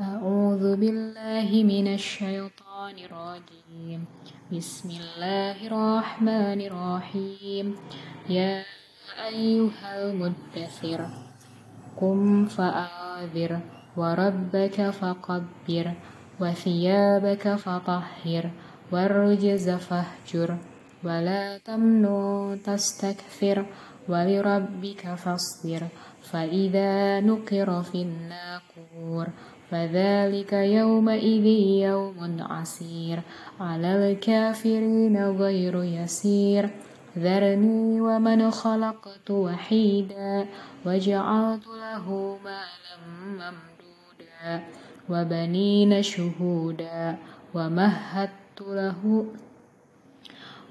أعوذ بالله من الشيطان الرجيم. بسم الله الرحمن الرحيم. يا أيها المدثر قم فأعذر وربك فقبر وثيابك فطهر والرجز فاهجر ولا تمنن تستكثر ولربك فاصبر فإذا نقر في الناقور فذلك يومئذ يوم عسير. على الكافرين غير يسير. ذرني ومن خلقت وحيدا وجعلت له مالا ممدودا وبنين شهودا ومهدت له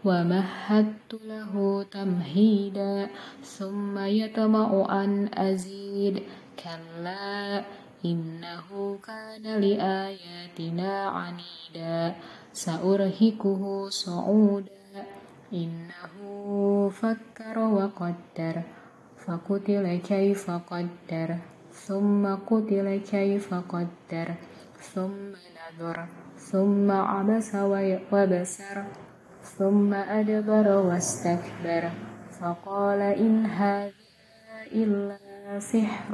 ومهدت له تمهيدا ثم يطمع أن أزيد. كلا إنه كان لآياتنا عنيدا. سأرهقه صعودا. إنه فكر وقدر. فقتل كيف قدر. ثم قتل كيف قدر. ثم نظر ثم عبس وبسر. ثم أدبر واستكبر. فقال إن هذا إلا سحر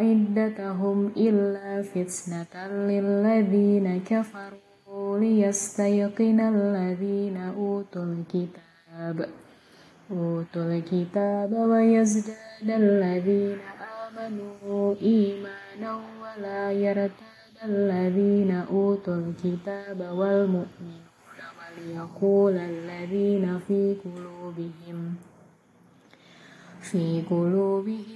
عدتهم إلا فتنة للذين كفروا ليستيقن الذين أوتوا الكتاب. أوتوا الكتاب ويزداد الذين آمنوا إيمانا ولا يرتاب الذين أوتوا الكتاب والمؤمنون وليقول الذين في قلوبهم في قلوبهم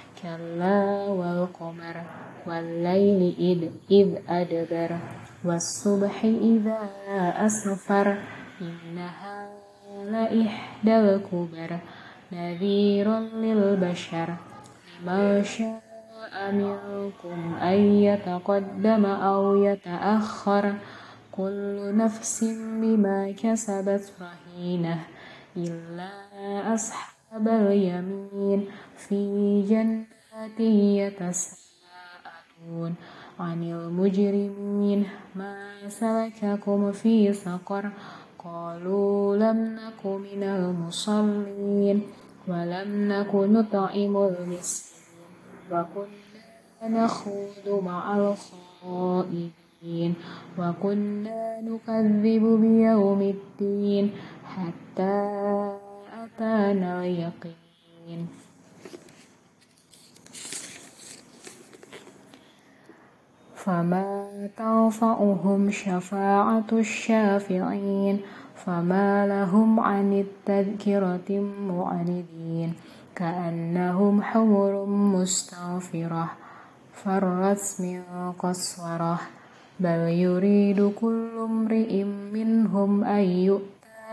كلا والقمر والليل إذ, إذ أدبر والصبح إذا أسفر إنها لإحدى الكبر نذير للبشر لمن شاء منكم أن يتقدم أو يتأخر كل نفس بما كسبت رهينة إلا أصحاب اليمين في جنات يتساءلون عن المجرمين ما سلككم في سقر؟ قالوا لم نك من المصلين ولم نك نطعم المسكين وكنا نخوض مع الخائفين وكنا نكذب بيوم الدين حتى أتانا اليقين فما تنفعهم شفاعة الشافعين فما لهم عن التذكرة معرضين. كأنهم حمر مستغفرة فرت من قسورة. بل يريد كل امرئ منهم أن يؤتى